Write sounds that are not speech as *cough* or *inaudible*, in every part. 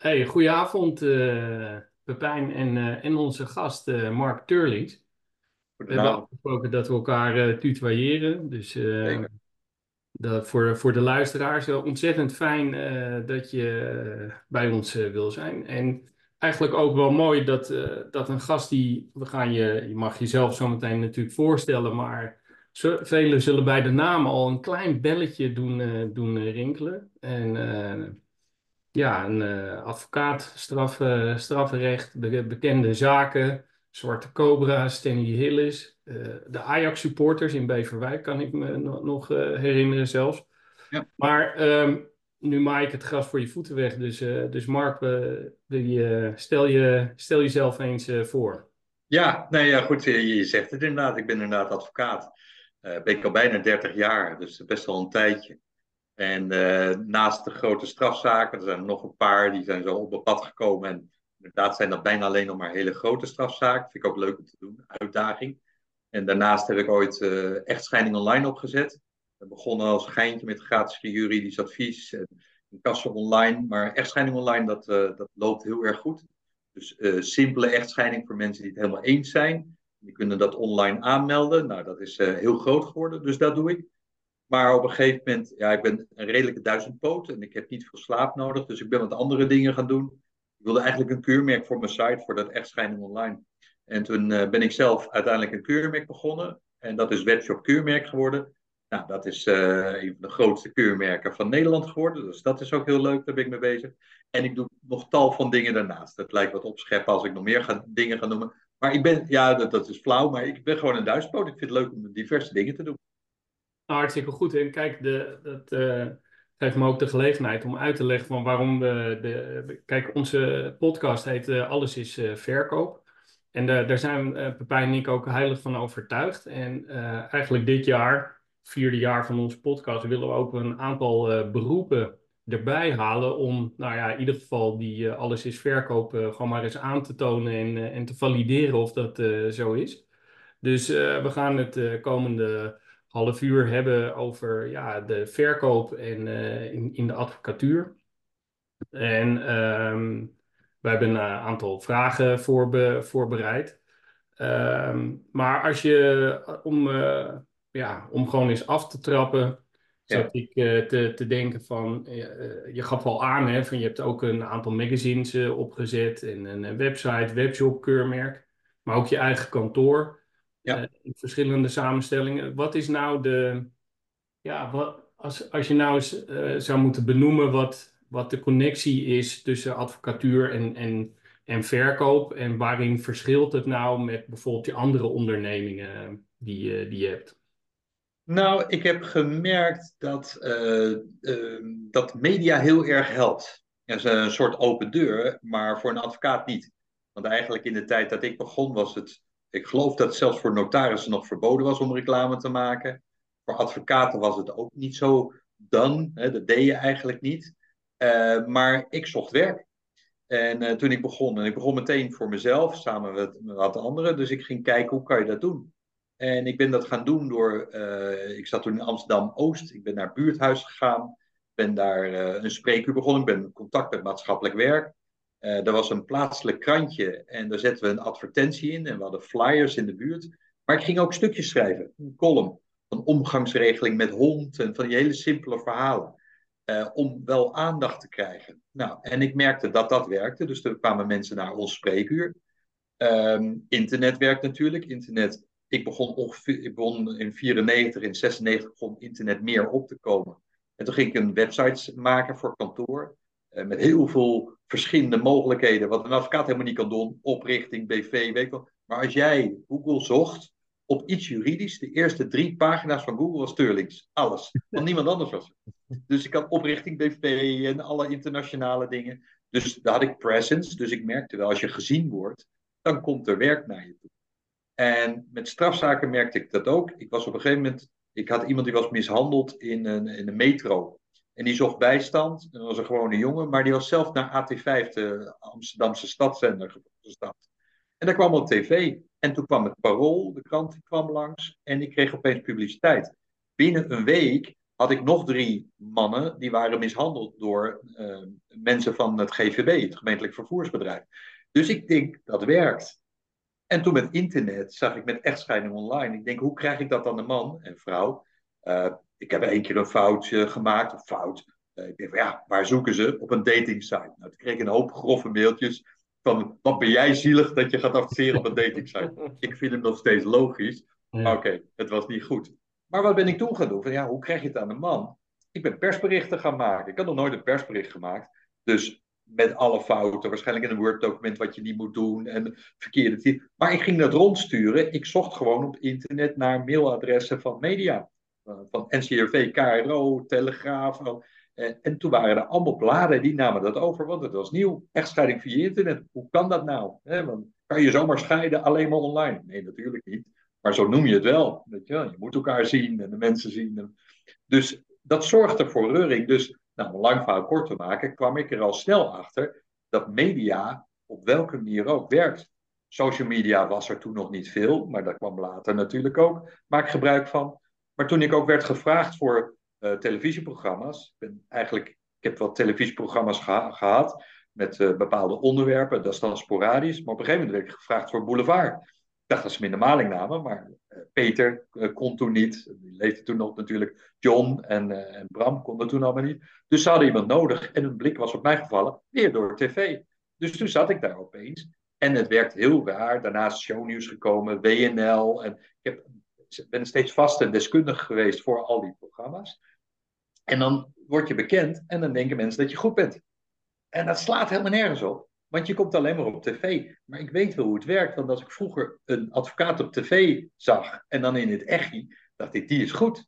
Hey, goedenavond uh, Pepijn en, uh, en onze gast uh, Mark Turlings. We hebben afgesproken dat we elkaar tutoyeren, dus dat voor, voor de luisteraars ontzettend fijn dat je bij ons wil zijn. En eigenlijk ook wel mooi dat, dat een gast die, we gaan je, je mag jezelf zo meteen natuurlijk voorstellen, maar velen zullen bij de naam al een klein belletje doen, doen rinkelen. En ja, een uh, advocaat, straf, uh, strafrecht, bekende zaken, Zwarte Cobra, Stanley Hillis, uh, de Ajax-supporters in Beverwijk kan ik me nog herinneren zelfs. Ja. Maar um, nu maak ik het gras voor je voeten weg, dus, dus Mark, stel, je, stel jezelf eens voor. Ja, nee, ja, goed, je, je, zegt het inderdaad. Ik ben inderdaad advocaat. ben ik al bijna 30 jaar, dus best wel een tijdje. En uh, naast de grote strafzaken, er zijn er nog een paar, die zijn zo op mijn pad gekomen. En inderdaad zijn dat bijna alleen nog maar hele grote strafzaken. Vind ik ook leuk om te doen, uitdaging. En daarnaast heb ik ooit uh, echtscheiding online opgezet. We begonnen als geintje met gratis juridisch advies en kassen online. Maar echtscheiding online, dat, uh, dat loopt heel erg goed. Dus simpele echtscheiding voor mensen die het helemaal eens zijn. Die kunnen dat online aanmelden. Nou, dat is heel groot geworden, dus dat doe ik. Maar op een gegeven moment, ja, ik ben een redelijke duizendpoot en ik heb niet veel slaap nodig. Dus ik ben wat andere dingen gaan doen. Ik wilde eigenlijk een keurmerk voor mijn site, voor dat echtscheiding online. En toen uh, ben ik zelf uiteindelijk een keurmerk begonnen. En dat is Webshop Keurmerk geworden. Nou, dat is uh, een van de grootste keurmerken van Nederland geworden. Dus dat is ook heel leuk, daar ben ik mee bezig. En ik doe nog tal van dingen daarnaast. Het lijkt wat opscheppen als ik nog meer ga, dingen ga noemen. Maar ik ben, ja, dat, dat is flauw, maar ik ben gewoon een duizendpoot. Ik vind het leuk om diverse dingen te doen. Nou, hartstikke goed. En kijk, de, dat uh, geeft me ook de gelegenheid om uit te leggen van waarom we de. Kijk, onze podcast heet uh, Alles is uh, verkoop. En daar zijn Pepijn en ik ook heilig van overtuigd. En eigenlijk dit jaar, vierde jaar van onze podcast, willen we ook een aantal beroepen erbij halen om, nou ja, in ieder geval die alles is verkoop gewoon maar eens aan te tonen en, en te valideren of dat zo is. Dus we gaan het komende half uur hebben over ja, de verkoop en, uh, in, in de advocatuur. En um, we hebben een eh, aantal vragen voorbe voorbereid. Um, maar als je, om, uh, ja, om gewoon eens af te trappen, zat ik uh, te, te denken van, je gaf al aan, hè, van je hebt ook een aantal magazines opgezet en een website, webshop, keurmerk, maar ook je eigen kantoor ja. Eh, in verschillende samenstellingen. Wat is nou de, ja, wat, als, als je nou eens uh, zou moeten benoemen wat, wat de connectie is tussen advocatuur en, en, en verkoop en waarin verschilt het nou met bijvoorbeeld je andere ondernemingen die, die je hebt? Nou, ik heb gemerkt dat, uh, uh, dat media heel erg helpt. Dat is een soort open deur, maar voor een advocaat niet. Want eigenlijk in de tijd dat ik begon was het ik geloof dat het zelfs voor notarissen nog verboden was om reclame te maken. Voor advocaten was het ook niet zo dan. Dat deed je eigenlijk niet. Uh, maar ik zocht werk. En uh, toen ik begon, en ik begon meteen voor mezelf, samen met, met wat anderen. Dus ik ging kijken, hoe kan je dat doen? En ik ben dat gaan doen door, uh, ik zat toen in Amsterdam-Oost. Ik ben naar buurthuis gegaan. Ben daar een spreekuur begonnen. Ik ben in contact met maatschappelijk werk. Uh, er was een plaatselijk krantje en daar zetten we een advertentie in en we hadden flyers in de buurt. Maar ik ging ook stukjes schrijven, een column van omgangsregeling met hond en van die hele simpele verhalen. Uh, om wel aandacht te krijgen. Nou, en ik merkte dat dat werkte, dus er kwamen mensen naar ons spreekuur. Um, internet werkt natuurlijk. Internet, ik begon ongeveer, ik begon in 94, in 96 begon internet meer op te komen. En toen ging ik een website maken voor kantoor. Uh, met heel veel verschillende mogelijkheden, wat een advocaat helemaal niet kan doen, oprichting, BV, weet wel. Maar als jij Google zocht op iets juridisch, de eerste drie pagina's van Google was Sterlings. Alles. Want niemand anders was Dus ik had oprichting, BV en alle internationale dingen. Dus daar had ik presence. Dus ik merkte wel, als je gezien wordt, dan komt er werk naar je toe. En met strafzaken merkte ik dat ook. Ik was op een gegeven moment, ik had iemand die was mishandeld in een, in een metro. En die zocht bijstand. Dat was een gewone jongen, maar die was zelf naar AT5, de Amsterdamse stadszender, gestapt. En daar kwam op tv. En toen kwam het Parool, de krant kwam langs. En ik kreeg opeens publiciteit. Binnen een week had ik nog drie mannen die waren mishandeld door uh, mensen van het GVB, het gemeentelijk vervoersbedrijf. Dus ik denk, dat werkt. En toen met internet zag ik met echtscheiding online. Ik denk, hoe krijg ik dat aan de man en vrouw? Uh, ik heb één keer een foutje gemaakt, of fout. Uh, ik denk, ja, waar zoeken ze? Op een datingsite. Nou, toen kreeg ik een hoop grove mailtjes van, wat ben jij zielig dat je gaat adverteren op een datingsite? *laughs* ik vind het nog steeds logisch. Ja. Oké, het was niet goed. Maar wat ben ik toen gaan doen? Van, ja, hoe krijg je het aan de man? Ik ben persberichten gaan maken. Ik had nog nooit een persbericht gemaakt. Dus met alle fouten, waarschijnlijk in een Word-document wat je niet moet doen en verkeerde Maar ik ging dat rondsturen. Ik zocht gewoon op internet naar mailadressen van media. Eh, van NCRV, KRO, Telegraaf. En, en toen waren er allemaal bladen die namen dat over, want het was nieuw. Echtscheiding via internet. Hoe kan dat nou? want kan je zomaar scheiden alleen maar online? Nee, natuurlijk niet. Maar zo noem je het wel. Weet je, je moet elkaar zien en de mensen zien. Dus dat zorgde voor reuring. Dus, nou, om lang verhaal kort te maken, kwam ik er al snel achter dat media op welke manier ook werkt. Social media was er toen nog niet veel, maar daar kwam later natuurlijk ook. Maak gebruik van. Maar toen ik ook werd gevraagd voor uh, televisieprogramma's, ik, ben eigenlijk, ik heb wat televisieprogramma's gehad met uh, bepaalde onderwerpen, dat is dan sporadisch. Maar op een gegeven moment werd ik gevraagd voor Boulevard dacht dat ze hem in de maling namen, maar uh, Peter kon toen niet. Die leefde toen nog natuurlijk. John en, en Bram konden toen allemaal niet. Dus ze hadden iemand nodig en hun blik was op mij gevallen, weer door tv. Dus toen zat ik daar opeens. En het werkt heel raar. Daarnaast shownieuws gekomen, WNL. En ik heb, ben steeds vast en deskundig geweest voor al die programma's. En dan word je bekend en dan denken mensen dat je goed bent. En dat slaat helemaal nergens op. Want je komt alleen maar op tv. Maar ik weet wel hoe het werkt. Want als ik vroeger een advocaat op tv zag en dan in het echi, dacht ik, die is goed.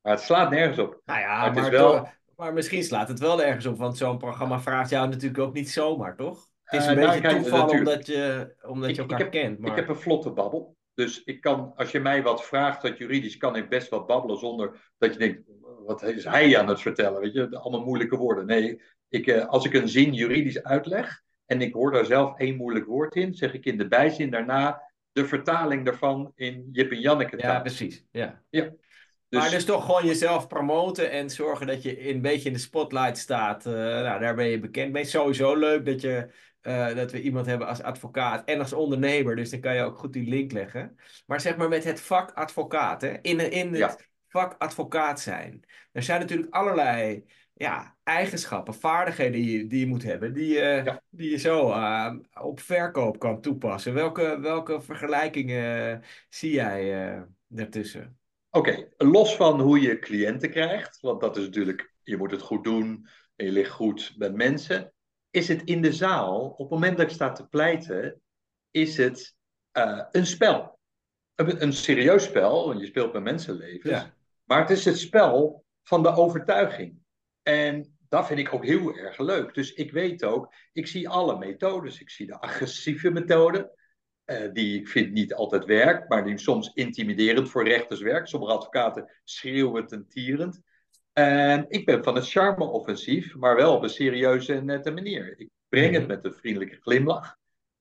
Maar het slaat nergens op. Nou ja, maar, maar, wel... maar misschien slaat het wel ergens op. Want zo'n programma vraagt jou natuurlijk ook niet zomaar, toch? Het is een uh, beetje nou, toeval omdat je, omdat je elkaar ik heb, kent. Maar... Ik heb een vlotte babbel. Dus ik kan, als je mij wat vraagt, dat juridisch, kan ik best wat babbelen zonder dat je denkt, wat is hij aan het vertellen? Weet je, allemaal moeilijke woorden. Nee, ik, uh, als ik een zin juridisch uitleg, en ik hoor daar zelf één moeilijk woord in, zeg ik in de bijzin daarna de vertaling daarvan in Jip en Janneke taal. Ja, precies. Ja. ja. Dus... Maar dus toch gewoon jezelf promoten en zorgen dat je een beetje in de spotlight staat. Uh, nou, daar ben je bekend mee. Sowieso leuk dat, je, uh, dat we iemand hebben als advocaat en als ondernemer. Dus dan kan je ook goed die link leggen. Maar zeg maar met het vak advocaat, hè? In, in het ja. vak advocaat zijn. Er zijn natuurlijk allerlei ja, eigenschappen, vaardigheden die je, die je moet hebben, die, je die je zo uh, op verkoop kan toepassen. Welke, welke vergelijkingen zie jij uh, daartussen? Oké, okay. los van hoe je cliënten krijgt, want dat is natuurlijk, je moet het goed doen en je ligt goed met mensen, is het in de zaal, op het moment dat ik sta te pleiten, is het uh, een spel. Een, een, serieus spel, want je speelt met mensenlevens, ja. maar het is het spel van de overtuiging. En dat vind ik ook heel erg leuk. Dus ik weet ook, ik zie alle methodes. Ik zie de agressieve methode, uh, die ik vind niet altijd werkt, maar die soms intimiderend voor rechters werkt. Sommige advocaten schreeuwend en tierend. En ik ben van het charme-offensief, maar wel op een serieuze en nette manier. Ik breng het met een vriendelijke glimlach,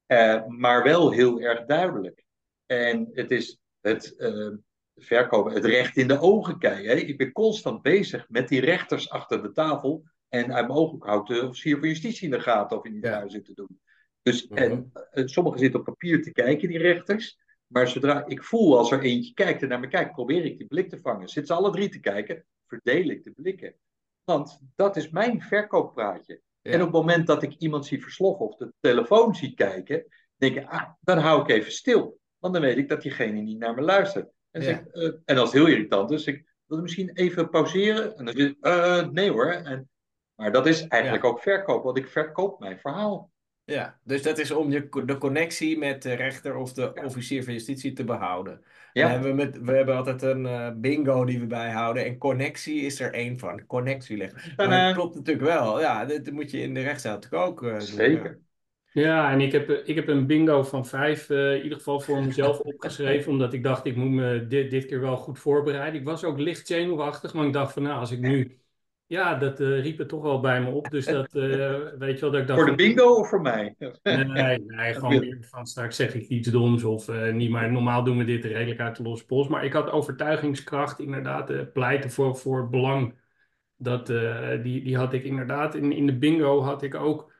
uh, maar wel heel erg duidelijk. En het is het, uh, verkopen, het recht in de ogen kijken. Hè? Ik ben constant bezig met die rechters achter de tafel. En uit mijn ooghoek houdt de officier van justitie in de gaten of in die ja. zit te doen. Dus Mhm. en, uh, sommigen zitten op papier te kijken, die rechters. Maar zodra ik voel als er eentje kijkt en naar me kijkt, probeer ik die blik te vangen. Zitten ze alle drie te kijken, verdeel ik de blikken. Want dat is mijn verkooppraatje. Ja. En op het moment dat ik iemand zie versloffen of de telefoon zie kijken, denk ik, ah, dan hou ik even stil. Want dan weet ik dat diegene niet naar me luistert. En, Ja. zeg, eh, en dat is heel irritant. Dus ik wil misschien even pauzeren. En dan zeg ik, eh, nee hoor. En, maar dat is eigenlijk ook verkoop, want ik verkoop mijn verhaal. Ja, dus dat is om je, de connectie met de rechter of de officier van justitie te behouden. Ja. Hebben we, met, we hebben altijd een eh, bingo die we bijhouden en connectie is er één van. Connectie leggen. Maar dat klopt natuurlijk wel. Ja, dat, moet je in de rechtszaal natuurlijk ook eh, doen. Zeker. Ja, en ik heb, ik heb een bingo van vijf eh, in ieder geval voor mezelf *laughs* opgeschreven, omdat ik dacht, ik moet me dit, dit keer wel goed voorbereiden. Ik was ook licht zenuwachtig, maar ik dacht van, nou, als ik nu Ja, dat uh, riep het toch wel bij me op. Dus *laughs* dat, uh, weet je wel, dat ik dacht... Voor de bingo of voor mij? Nee, nee, nee gewoon meer van straks zeg ik iets doms of uh, niet. Maar normaal doen we dit redelijk uit de losse pols. Maar ik had overtuigingskracht, inderdaad, pleiten voor, voor belang. Dat, die, die had ik inderdaad. In, in de bingo had ik ook...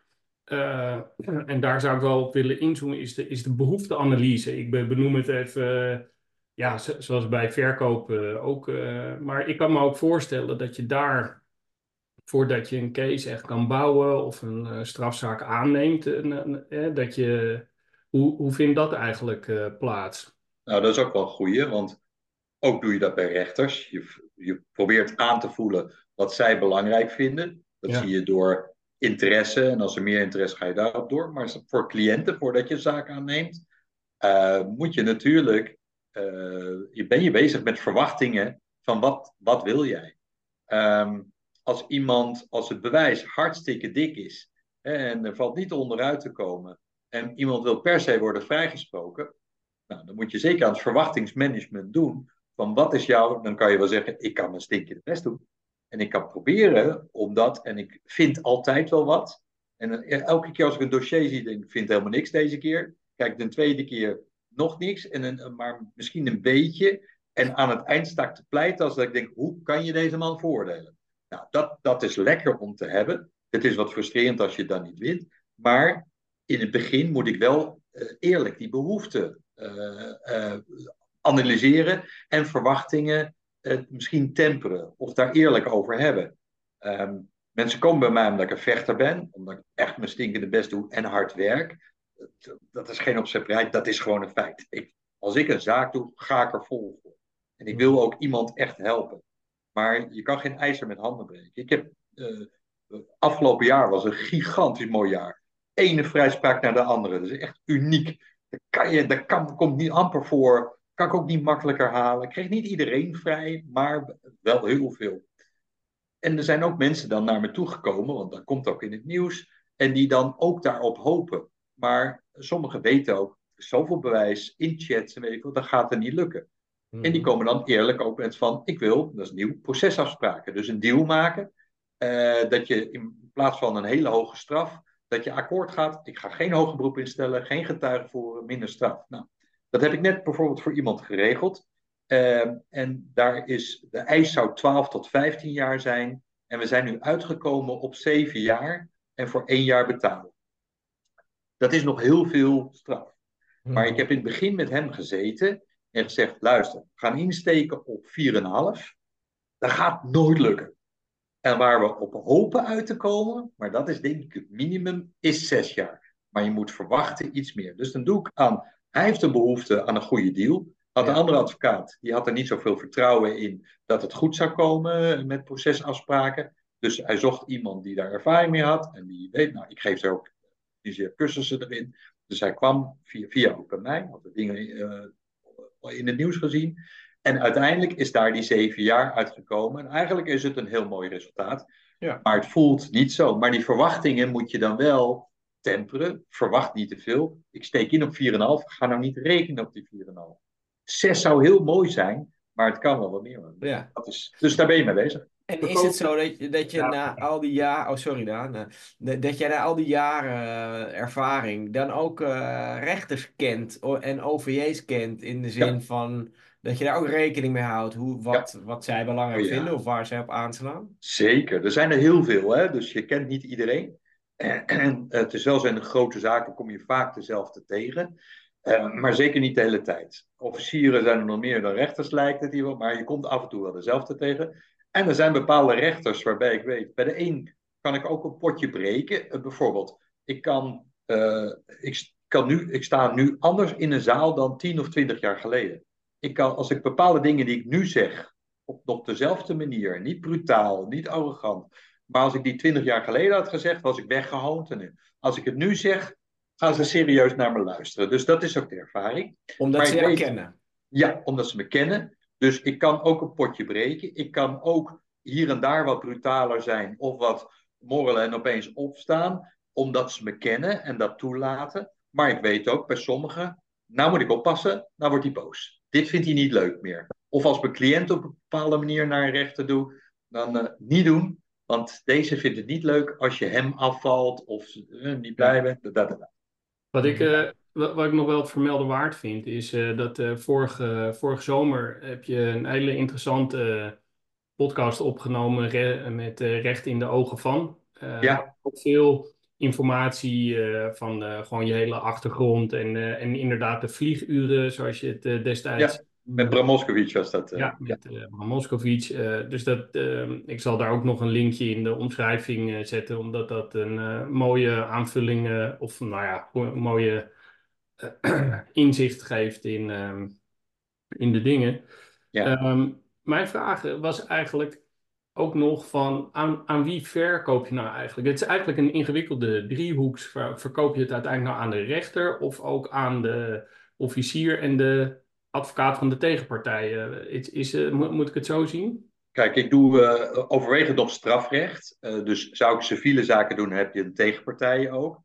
en daar zou ik wel op willen inzoomen, is de, is de behoefteanalyse. Ik benoem het even ja, zoals bij verkoop ook. maar ik kan me ook voorstellen dat je daar voordat je een case echt kan bouwen of een uh, strafzaak aanneemt, uh, dat je, hoe, hoe vindt dat eigenlijk uh, plaats? Nou, dat is ook wel een goeie, want ook doe je dat bij rechters. Je, je probeert aan te voelen wat zij belangrijk vinden. Dat zie je door interesse en als er meer interesse ga je daarop door. Maar voor cliënten, voordat je een zaak aanneemt, moet je natuurlijk, je ben je bezig met verwachtingen van wat, wat wil jij? Um, als iemand, als het bewijs hartstikke dik is en er valt niet onderuit te komen en iemand wil per se worden vrijgesproken, nou, dan moet je zeker aan het verwachtingsmanagement doen van wat is jouw, dan kan je wel zeggen, ik kan mijn stinkende best doen. En ik kan proberen om dat, en ik vind altijd wel wat. En elke keer als ik een dossier zie, denk ik, vind helemaal niks deze keer. Kijk, de tweede keer nog niks, en een, maar misschien een beetje. En aan het eind sta ik te pleiten als dat ik denk, hoe kan je deze man voordelen? Nou, dat, dat is lekker om te hebben. Het is wat frustrerend als je dan niet wint. Maar in het begin moet ik wel uh, eerlijk die behoeften uh, uh, analyseren en verwachtingen misschien temperen of daar eerlijk over hebben. Um, mensen komen bij mij omdat ik een vechter ben, omdat ik echt mijn stinkende best doe en hard werk. Dat, is geen opzetterij, dat is gewoon een feit. Als ik een zaak doe, ga ik er vol voor. En ik wil ook iemand echt helpen. Maar je kan geen ijzer met handen breken. Ik heb, uh, afgelopen jaar was een gigantisch mooi jaar. Ene vrijspraak naar de andere. Dat is echt uniek. Dat, kan je, dat kan, komt niet amper voor. Kan ik ook niet makkelijker halen. Ik kreeg niet iedereen vrij, maar wel heel veel. En er zijn ook mensen dan naar me toegekomen, want dat komt ook in het nieuws. En die dan ook daarop hopen. Maar sommigen weten ook, zoveel bewijs in chats en weet ik wat, dat gaat er niet lukken. En die mhm. komen dan eerlijk ook met van, ik wil, dat is nieuw, procesafspraken. Dus een deal maken, uh, dat je in plaats van een hele hoge straf, dat je akkoord gaat, ik ga geen hoger beroep instellen, geen getuigen voeren, minder straf. Nou, dat heb ik net bijvoorbeeld voor iemand geregeld. Uh, en daar is, de eis zou 12 tot 15 jaar zijn. En we zijn nu uitgekomen op 7 jaar en voor 1 jaar betalen. Dat is nog heel veel straf. Maar ik heb in het begin met hem gezeten en gezegd: luister, we gaan insteken op 4,5. Dat gaat nooit lukken. En waar we op hopen uit te komen, maar dat is denk ik het minimum, is zes jaar. Maar je moet verwachten iets meer. Dus dan doe ik aan, hij heeft een behoefte aan een goede deal. Had een andere advocaat, die had er niet zoveel vertrouwen in dat het goed zou komen met procesafspraken. Dus hij zocht iemand die daar ervaring mee had. En die weet, nou, ik geef er ook die cursussen erin. Dus hij kwam via, via ook bij mij, had de dingen uh, in het nieuws gezien. En uiteindelijk is daar die zeven jaar uitgekomen. En eigenlijk is het een heel mooi resultaat. Ja. Maar het voelt niet zo. Maar die verwachtingen moet je dan wel temperen. Verwacht niet te veel. Ik steek in op 4,5. Ga nou niet rekenen op die 4,5. 6 zou heel mooi zijn, maar het kan wel wat meer. Ja. Dat is, dus daar ben je mee bezig. En is het zo dat je, dat je na al die jaren, oh sorry Daan, dat je na al die jaren uh, ervaring dan ook uh, rechters kent en OVJ's kent in de zin van dat je daar ook rekening mee houdt hoe, wat, ja. wat zij belangrijk oh, vinden of waar zij op aanslaan? Zeker, er zijn er heel veel, hè? dus je kent niet iedereen. En, en *clears throat* het is wel zijn grote zaken, kom je vaak dezelfde tegen. Uh, maar zeker niet de hele tijd. Officieren zijn er nog meer dan rechters, lijkt het hier wel, maar je komt af en toe wel dezelfde tegen. En er zijn bepaalde rechters waarbij ik weet, bij de een kan ik ook een potje breken. Uh, bijvoorbeeld, ik, kan, uh, ik, kan nu, ik sta nu anders in een zaal dan tien of twintig jaar geleden. Ik kan, als ik bepaalde dingen die ik nu zeg, op nog dezelfde manier, niet brutaal, niet arrogant, maar als ik die twintig jaar geleden had gezegd, was ik weggehoond. En als ik het nu zeg, gaan ze serieus naar me luisteren. Dus dat is ook de ervaring. Omdat ze je kennen. Ja, omdat ze me kennen. Dus ik kan ook een potje breken. Ik kan ook hier en daar wat brutaler zijn of wat morrelen en opeens opstaan, omdat ze me kennen en dat toelaten. Maar ik weet ook bij sommigen, nou moet ik oppassen, nou wordt hij boos. Dit vindt hij niet leuk meer. Of als mijn cliënt op een bepaalde manier naar een rechter doe, dan uh, niet doen. Want deze vindt het niet leuk als je hem afvalt of uh, niet blij bent. Wat ik, uh, wat ik nog wel het vermelden waard vind, is uh, dat vorige, vorige zomer heb je een hele interessante podcast opgenomen re met Recht in de Ogen van. ja. Veel informatie van gewoon je hele achtergrond en, en inderdaad de vlieguren zoals je het destijds... Ja. Met Bram Moskowitz was dat. Ja, met uh, Bram dus dat, ehm, ik zal daar ook nog een linkje in de omschrijving zetten, omdat dat een mooie aanvulling of nou ja, een mooie *clears throat* inzicht geeft in, ehm, in de dingen. Ja. Um, mijn vraag was eigenlijk ook nog van aan, aan wie verkoop je nou eigenlijk? Het is eigenlijk een ingewikkelde driehoeks. Verkoop je het uiteindelijk nou aan de rechter of ook aan de officier en de advocaat van de tegenpartij. Is, is, uh, moet, moet, ik het zo zien? Kijk, ik doe uh, overwegend nog strafrecht. Uh, dus zou ik civiele zaken doen, heb je een tegenpartij ook.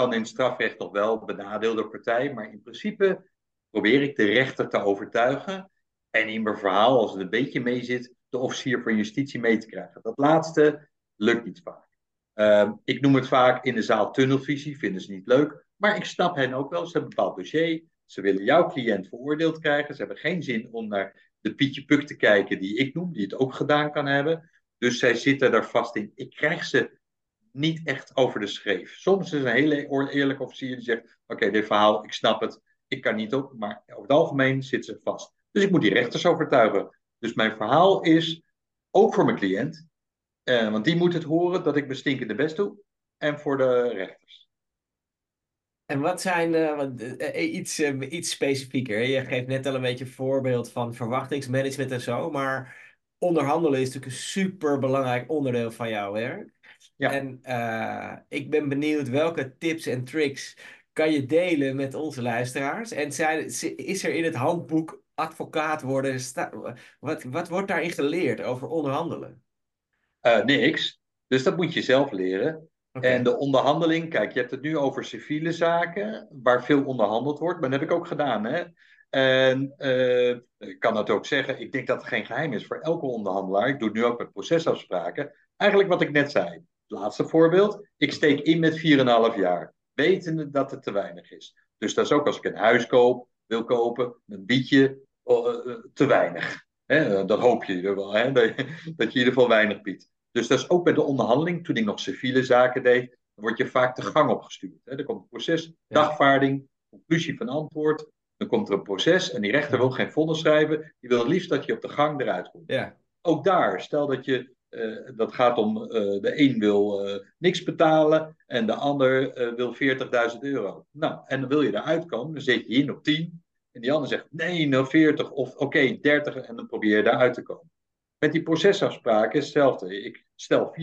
Kan in strafrecht nog wel benadeelde partij, maar in principe probeer ik de rechter te overtuigen. En in mijn verhaal, als het een beetje mee zit, de officier van justitie mee te krijgen. Dat laatste lukt niet vaak. Uh, ik noem het vaak in de zaal tunnelvisie, vinden ze niet leuk. Maar ik snap hen ook wel. Ze hebben een bepaald dossier. Ze willen jouw cliënt veroordeeld krijgen. Ze hebben geen zin om naar de Pietje Puk te kijken die ik noem, die het ook gedaan kan hebben. Dus zij zitten daar vast in. Ik krijg ze niet echt over de schreef. Soms is een hele eerlijke officier die zegt: Oké, dit verhaal, ik snap het, ik kan niet op. Maar over het algemeen zitten ze vast. Dus ik moet die rechters overtuigen. Dus mijn verhaal is ook voor mijn cliënt, eh, want die moet het horen dat ik mijn stinkende best doe. En voor de rechters. En wat zijn uh, iets, uh, iets specifieker? Je geeft net al een beetje een voorbeeld van verwachtingsmanagement en zo, maar onderhandelen is natuurlijk een super belangrijk onderdeel van jouw werk. Ja. En uh, ik ben benieuwd welke tips en tricks kan je delen met onze luisteraars? En zijn, is er in het handboek advocaat worden, wat, wat wordt daarin geleerd over onderhandelen? niks. Dus dat moet je zelf leren. Okay. En de onderhandeling, kijk, je hebt het nu over civiele zaken, waar veel onderhandeld wordt, maar dat heb ik ook gedaan. Hè? En uh, ik kan dat ook zeggen, ik denk dat het geen geheim is voor elke onderhandelaar. Ik doe het nu ook met procesafspraken. Eigenlijk wat ik net zei. Laatste voorbeeld, ik steek in met 4,5 jaar, wetende dat het te weinig is. Dus dat is ook als ik een huis koop, wil kopen, een biedje, uh, te weinig. Hè? Dat hoop je wel, hè? dat je in ieder geval weinig biedt. Dus dat is ook bij de onderhandeling, toen ik nog civiele zaken deed, word je vaak de gang opgestuurd. Hè? Er komt een proces, dagvaarding, conclusie van antwoord. Dan komt er een proces en die rechter wil geen vonnis schrijven. Die wil het liefst dat je op de gang eruit komt. Ja. Ook daar, stel dat je, uh, dat gaat om, uh, de een wil uh, niks betalen en de ander wil 40.000 euro. Nou, en dan wil je eruit komen, dan zet je in op 10. En die ander zegt, nee, nou 40 of oké, okay, 30 en dan probeer je eruit te komen. Met die procesafspraken is hetzelfde. Ik stel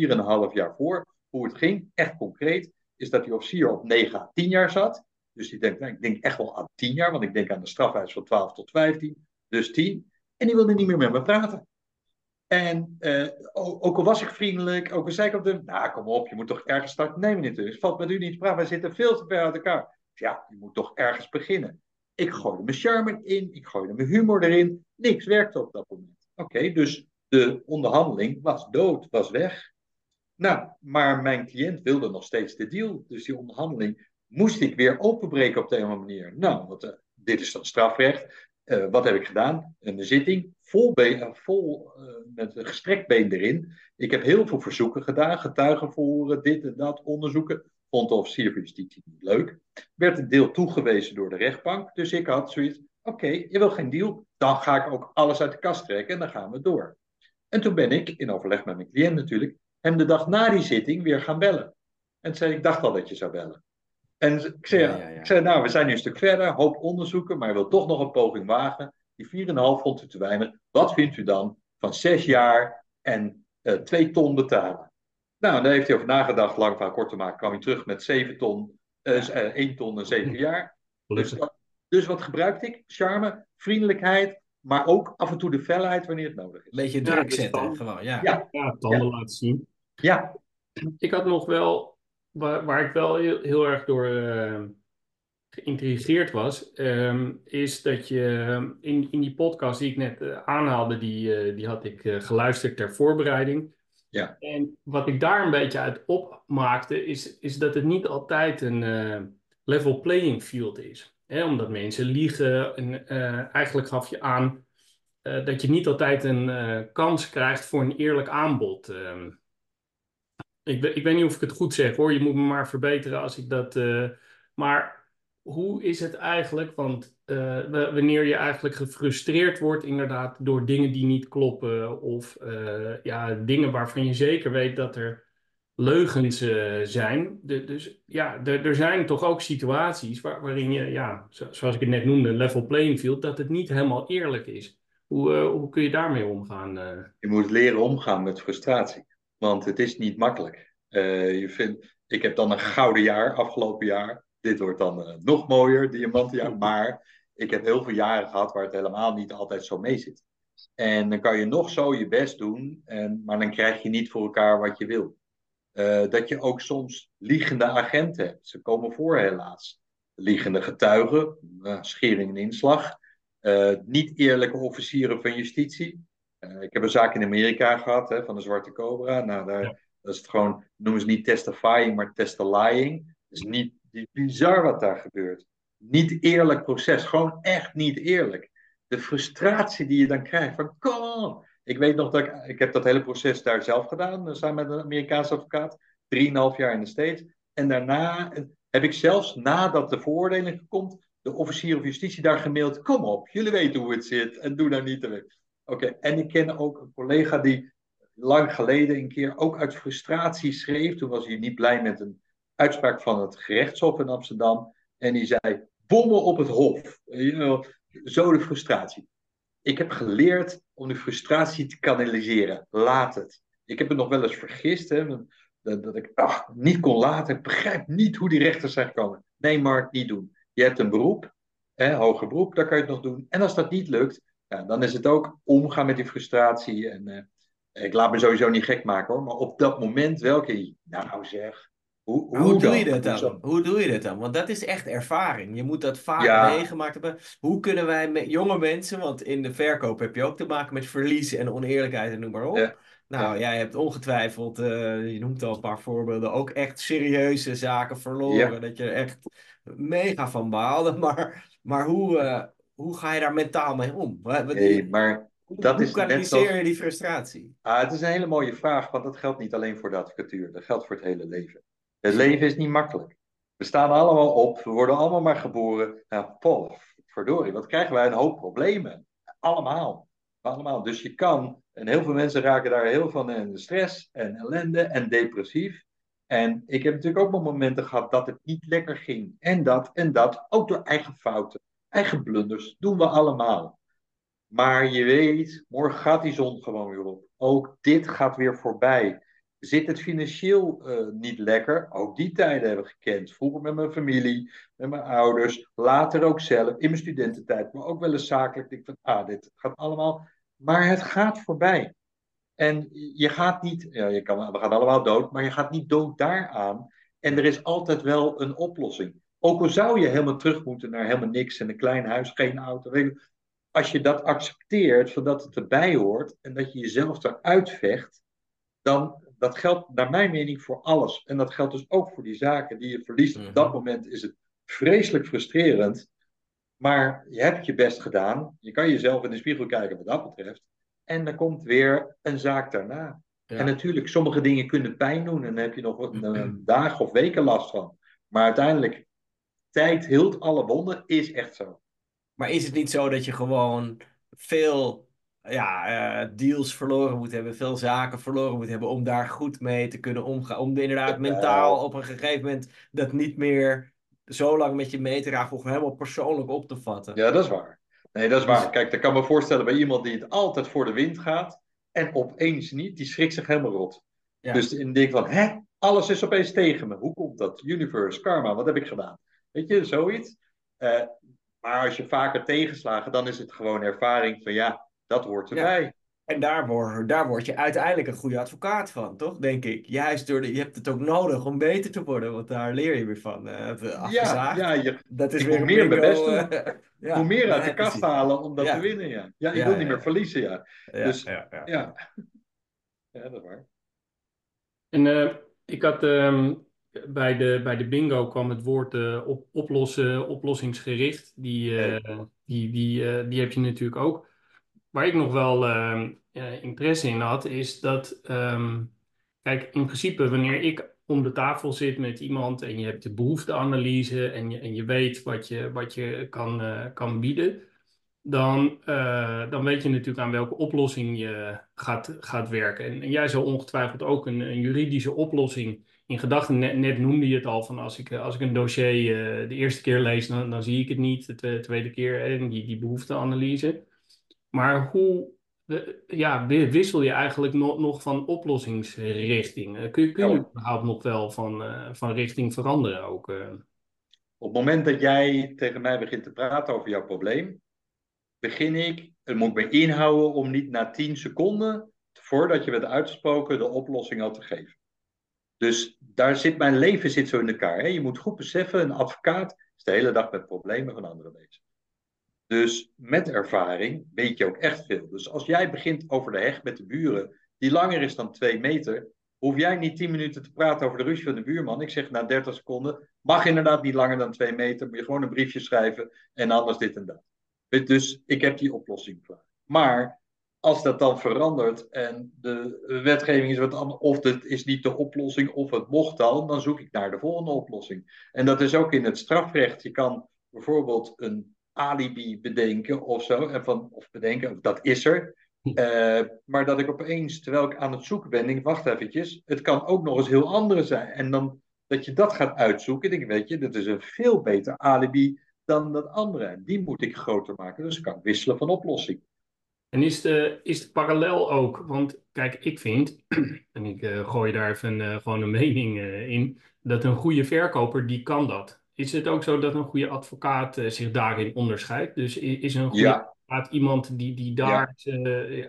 4,5 jaar voor. Hoe het ging, echt concreet, is dat die officier op 9 à 10 jaar zat. Dus die denkt, nou, ik denk echt wel aan 10 jaar, want ik denk aan de strafeis van 12 tot 15, dus 10. En die wilde niet meer met me praten. En uh, ook al was ik vriendelijk, ook al zei ik op de, nou kom op, je moet toch ergens starten. Nee meneer Teus, valt met u niet te praten, wij zitten veel te ver uit elkaar. Ja, je moet toch ergens beginnen. Ik gooide mijn charme in, ik gooide mijn humor erin, niks werkte op dat moment. Oké, dus de onderhandeling was dood, was weg. Nou, maar mijn cliënt wilde nog steeds de deal. Dus die onderhandeling moest ik weer openbreken op de een manier. Nou, wat, uh, dit is dan strafrecht. Uh, wat heb ik gedaan? Een zitting, vol, been, vol uh, met een gestrekt been erin. Ik heb heel veel verzoeken gedaan, getuigen verhoren, dit en dat, onderzoeken. Vond de officier van justitie niet leuk. Werd het deel toegewezen door de rechtbank. Dus ik had zoiets, oké, je wil geen deal. Dan ga ik ook alles uit de kast trekken en dan gaan we door. En toen ben ik, in overleg met mijn cliënt natuurlijk, hem de dag na die zitting weer gaan bellen. En zei ik, dacht al dat je zou bellen. En ik zei, ja, ja, ja. Ik zei, nou, we zijn nu een stuk verder, hoop onderzoeken, maar je wilt toch nog een poging wagen. Die 4,5 vond u te weinig. Wat vindt u dan van 6 jaar en uh, 2 ton betalen? Nou, daar heeft hij over nagedacht, lang van kort te maken, kwam hij terug met 7 ton, uh, 1 ton en 7 jaar. Dus, dus wat gebruikte ik? Charme, vriendelijkheid, maar ook af en toe de felheid wanneer het nodig is. Beetje druk zetten, ja, gewoon. Ja, ja. ja tanden ja. laten zien. Ja. Ik had nog wel, waar, waar ik wel heel, heel erg door uh, geïntrigeerd was, um, is dat je in, in die podcast die ik net uh, aanhaalde, die, uh, die had ik geluisterd ter voorbereiding. Ja. En wat ik daar een beetje uit opmaakte, is, is dat het niet altijd een eh, level playing field is. Hè? Omdat mensen liegen en eh, eigenlijk gaf je aan eh, dat je niet altijd een kans krijgt voor een eerlijk aanbod. Ehm. Ik, ik weet niet of ik het goed zeg hoor, je moet me maar verbeteren als ik dat. maar hoe is het eigenlijk? Want uh, wanneer je eigenlijk gefrustreerd wordt, inderdaad, door dingen die niet kloppen, of uh, ja, dingen waarvan je zeker weet dat er leugens zijn. Dus ja, er zijn toch ook situaties waar, waarin je, ja, zoals ik het net noemde, level playing field, dat het niet helemaal eerlijk is. Hoe, hoe kun je daarmee omgaan? Je moet leren omgaan met frustratie, want het is niet makkelijk. je vindt, ik heb dan een gouden jaar, afgelopen jaar dit wordt dan uh, nog mooier, diamantenjaar. *laughs* Maar ik heb heel veel jaren gehad waar het helemaal niet altijd zo mee zit. En dan kan je nog zo je best doen, en, maar dan krijg je niet voor elkaar wat je wil. Uh, dat je ook soms liegende agenten hebt. Ze komen voor helaas. Liegende getuigen, schering en inslag. Niet eerlijke officieren van justitie. Ik heb een zaak in Amerika gehad hè, van de Zwarte Cobra. Nou, daar, ja. dat is het gewoon, noemen ze niet testifying, maar testifying. Dus niet is bizar wat daar gebeurt. Niet eerlijk proces, gewoon echt niet eerlijk. De frustratie die je dan krijgt van, kom on. Ik weet nog dat ik, ik heb dat hele proces daar zelf gedaan, samen met een Amerikaanse advocaat. Drieënhalf jaar in de States. En daarna heb ik zelfs, nadat de veroordeling komt, de officier of justitie daar gemaild. Kom op, jullie weten hoe het zit en doe daar niet te Oké, en ik ken ook een collega die lang geleden een keer ook uit frustratie schreef. Toen was hij niet blij met een uitspraak van het gerechtshof in Amsterdam. En die zei: bommen op het hof. zo de frustratie. Ik heb geleerd om die frustratie te kanaliseren. Laat het. Ik heb het nog wel eens vergist. Hè, dat, dat ik ach, niet kon laten. Ik begrijp niet hoe die rechters zijn gekomen. Nee, Mark, niet doen. Je hebt een beroep, hè, hoger beroep, daar kan je het nog doen. En als dat niet lukt, ja, dan is het ook omgaan met die frustratie. En uh, ik laat me sowieso niet gek maken hoor. Maar op dat moment welke, nou zeg, hoe, hoe, doe je dat dan? Hoe doe je dat dan? Want dat is echt ervaring. Je moet dat vaak meegemaakt hebben. Hoe kunnen wij met jonge mensen, want in de verkoop heb je ook te maken met verlies en oneerlijkheid en noem maar op. Nou, jij hebt ongetwijfeld, uh, je noemt al een paar voorbeelden, ook echt serieuze zaken verloren. Dat je echt mega van baalde. *laughs* Maar, maar hoe, uh, hoe ga je daar mentaal mee om? Nee, maar dat hoe is kanaliseer je die frustratie? Ah, het is een hele mooie vraag, want dat geldt niet alleen voor de advocatuur. Dat geldt voor het hele leven. Het leven is niet makkelijk. We staan allemaal op, we worden allemaal maar geboren. Nou, Paul, verdorie, wat krijgen wij een hoop problemen. Allemaal. Allemaal. Dus je kan, en heel veel mensen raken daar heel van in de stress en ellende en depressief. En ik heb natuurlijk ook wel momenten gehad dat het niet lekker ging. En dat en dat, ook door eigen fouten, eigen blunders, doen we allemaal. Maar je weet, morgen gaat die zon gewoon weer op. Ook dit gaat weer voorbij. Zit het financieel uh, niet lekker? Ook die tijden hebben we gekend. Vroeger met mijn familie, met mijn ouders, later ook zelf, in mijn studententijd, maar ook wel eens zakelijk. Ik van, ah, dit gaat allemaal. Maar het gaat voorbij. En je gaat niet, ja, je kan, we gaan allemaal dood, maar je gaat niet dood daaraan. En er is altijd wel een oplossing. Ook al zou je helemaal terug moeten naar helemaal niks en een klein huis, geen auto. Als je dat accepteert, zodat het erbij hoort en dat je jezelf eruit vecht, dan dat geldt naar mijn mening voor alles. En dat geldt dus ook voor die zaken die je verliest. Op dat mhm. moment is het vreselijk frustrerend. Maar je hebt je best gedaan. Je kan jezelf in de spiegel kijken wat dat betreft. En er komt weer een zaak daarna. En natuurlijk, sommige dingen kunnen pijn doen. En dan heb je nog *clears throat* een, een dagen of weken last van. Maar uiteindelijk, tijd hield alle wonden, is echt zo. Maar is het niet zo dat je gewoon veel ja, uh, deals verloren moet hebben, veel zaken verloren moet hebben om daar goed mee te kunnen omgaan. Om inderdaad mentaal op een gegeven moment dat niet meer zo lang met je mee te dragen of helemaal persoonlijk op te vatten. Ja, dat is waar. Nee, dat is waar. Kijk, ik kan me voorstellen bij iemand die het altijd voor de wind gaat en opeens niet, die schrikt zich helemaal rot. Ja. Dus in denk van, hè, alles is opeens tegen me. Hoe komt dat? Universe, karma, wat heb ik gedaan? Weet je, zoiets. Uh, maar als je vaker tegenslagen, dan is het gewoon ervaring van ja, dat hoort erbij. En daar word, daar word je uiteindelijk een goede advocaat van, toch? Denk ik. Juist door de, je hebt het ook nodig om beter te worden, want daar leer je weer van. Uh, ja, ja je, dat is weer meer mijn best doen. *laughs* ja, hoe meer uit de kast halen om dat te winnen, ja. Ja, je wil niet meer verliezen, ja. Dus, ja, ja, *laughs* ja. dat is waar. En eh, ik had ehm, bij de, bij de bingo kwam het woord eh, op, oplossen, oplossingsgericht. Die, eh, die, die, eh, die heb je natuurlijk ook. Waar ik nog wel interesse in had, is dat, ehm, kijk, in principe wanneer ik om de tafel zit met iemand en je hebt de behoefteanalyse en je, en je weet wat je, wat je kan, kan bieden, dan, dan weet je natuurlijk aan welke oplossing je gaat, gaat werken. En, en jij zou ongetwijfeld ook een, een juridische oplossing in gedachten. Net, net noemde je het al, van als ik, als ik een dossier eh, de eerste keer lees, dan, dan zie ik het niet. De tweede, tweede keer en die, die behoefteanalyse. Maar hoe eh, ja, wi- wissel je eigenlijk nog, nog van oplossingsrichting? Eh, kun, kun je Ja. überhaupt nog wel van, eh, van richting veranderen ook? eh? Op het moment dat jij tegen mij begint te praten over jouw probleem, begin ik, het moet me inhouden om niet na 10 seconden, voordat je werd uitgesproken, de oplossing al te geven. Dus daar zit mijn leven zit zo in elkaar. Hè? Je moet goed beseffen, een advocaat is de hele dag met problemen van anderen bezig. Dus met ervaring weet je ook echt veel. Dus als jij begint over de heg met de buren, die langer is dan twee meter, hoef jij niet tien minuten te praten over de ruzie van de buurman. Ik zeg na 30 seconden, mag inderdaad niet langer dan twee meter, moet je gewoon een briefje schrijven en anders dit en dat. Dus ik heb die oplossing klaar. Maar als dat dan verandert en de wetgeving is wat anders, of het is niet de oplossing, of het mocht al, dan zoek ik naar de volgende oplossing. En dat is ook in het strafrecht. Je kan bijvoorbeeld een alibi bedenken of zo, en van, of bedenken, dat is er. Eh, maar dat ik opeens, terwijl ik aan het zoeken ben, denk, wacht eventjes, het kan ook nog eens heel andere zijn. En dan dat je dat gaat uitzoeken, denk ik, weet je, dat is een veel beter alibi dan dat andere. En die moet ik groter maken, dus ik kan wisselen van oplossing. En is de, is de parallel ook, want kijk, ik vind, *clears throat* en ik eh, gooi daar even eh, gewoon een mening eh, in, dat een goede verkoper, die kan dat. Is het ook zo dat een goede advocaat zich daarin onderscheidt? Dus is een goede Ja. advocaat iemand die, die daar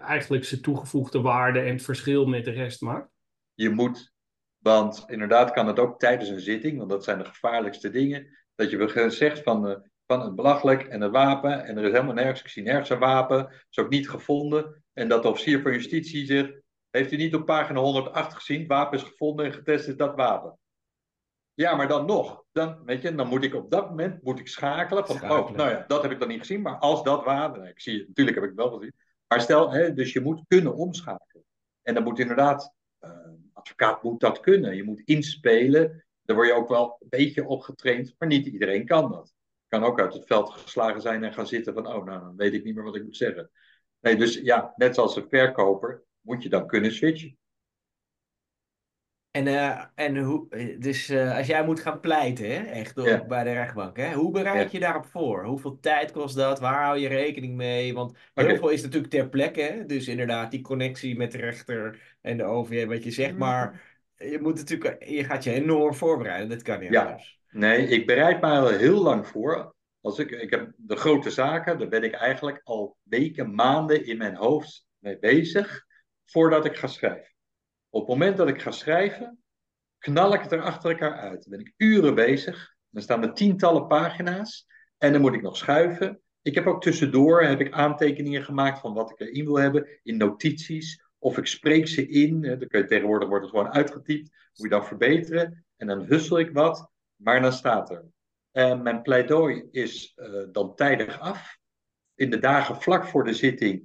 eigenlijk zijn toegevoegde waarde en het verschil met de rest maakt? Je moet, want inderdaad kan het ook tijdens een zitting, want dat zijn de gevaarlijkste dingen, dat je zegt van, van het belachelijk en het wapen, en er is helemaal nergens, ik zie nergens een wapen, is ook niet gevonden. En dat de officier van justitie zegt, heeft u niet op pagina 108 gezien, het wapen is gevonden en getest is dat wapen. Ja, maar dan nog, dan, weet je, dan moet ik op dat moment moet ik schakelen van, oh, nou ja, dat heb ik dan niet gezien, maar als dat wapen, nou, ik zie het, natuurlijk heb ik het wel gezien, maar stel, hè, dus je moet kunnen omschakelen. En dan moet inderdaad, een advocaat moet dat kunnen. Je moet inspelen. Daar word je ook wel een beetje op getraind, maar niet iedereen kan dat. Kan ook uit het veld geslagen zijn en gaan zitten van, oh, nou, dan weet ik niet meer wat ik moet zeggen. Nee, dus ja, net zoals een verkoper moet je dan kunnen switchen. En, eh, en hoe, dus eh, als jij moet gaan pleiten, hè, echt op, Ja. bij de rechtbank, hè, hoe bereid Ja. je daarop voor? Hoeveel tijd kost dat? Waar hou je rekening mee? Want heel Oké. veel is natuurlijk ter plekke, hè? dus inderdaad die connectie met de rechter en de OV, wat je zegt, maar je moet natuurlijk, je gaat je enorm voorbereiden, dat kan niet Ja. anders. Nee, ik bereid me al heel lang voor. Als ik, ik heb de grote zaken, daar ben ik eigenlijk al weken, maanden in mijn hoofd mee bezig, voordat ik ga schrijven. Op het moment dat ik ga schrijven, knal ik het er achter elkaar uit. Dan ben ik uren bezig, dan staan er tientallen pagina's en dan moet ik nog schuiven. Ik heb ook tussendoor heb ik aantekeningen gemaakt van wat ik erin wil hebben, in notities, of ik spreek ze in. Dan kun je tegenwoordig wordt het gewoon uitgetypt, moet je dan verbeteren. En dan hussel ik wat, maar dan staat er. En mijn pleidooi is eh, dan tijdig af. In de dagen vlak voor de zitting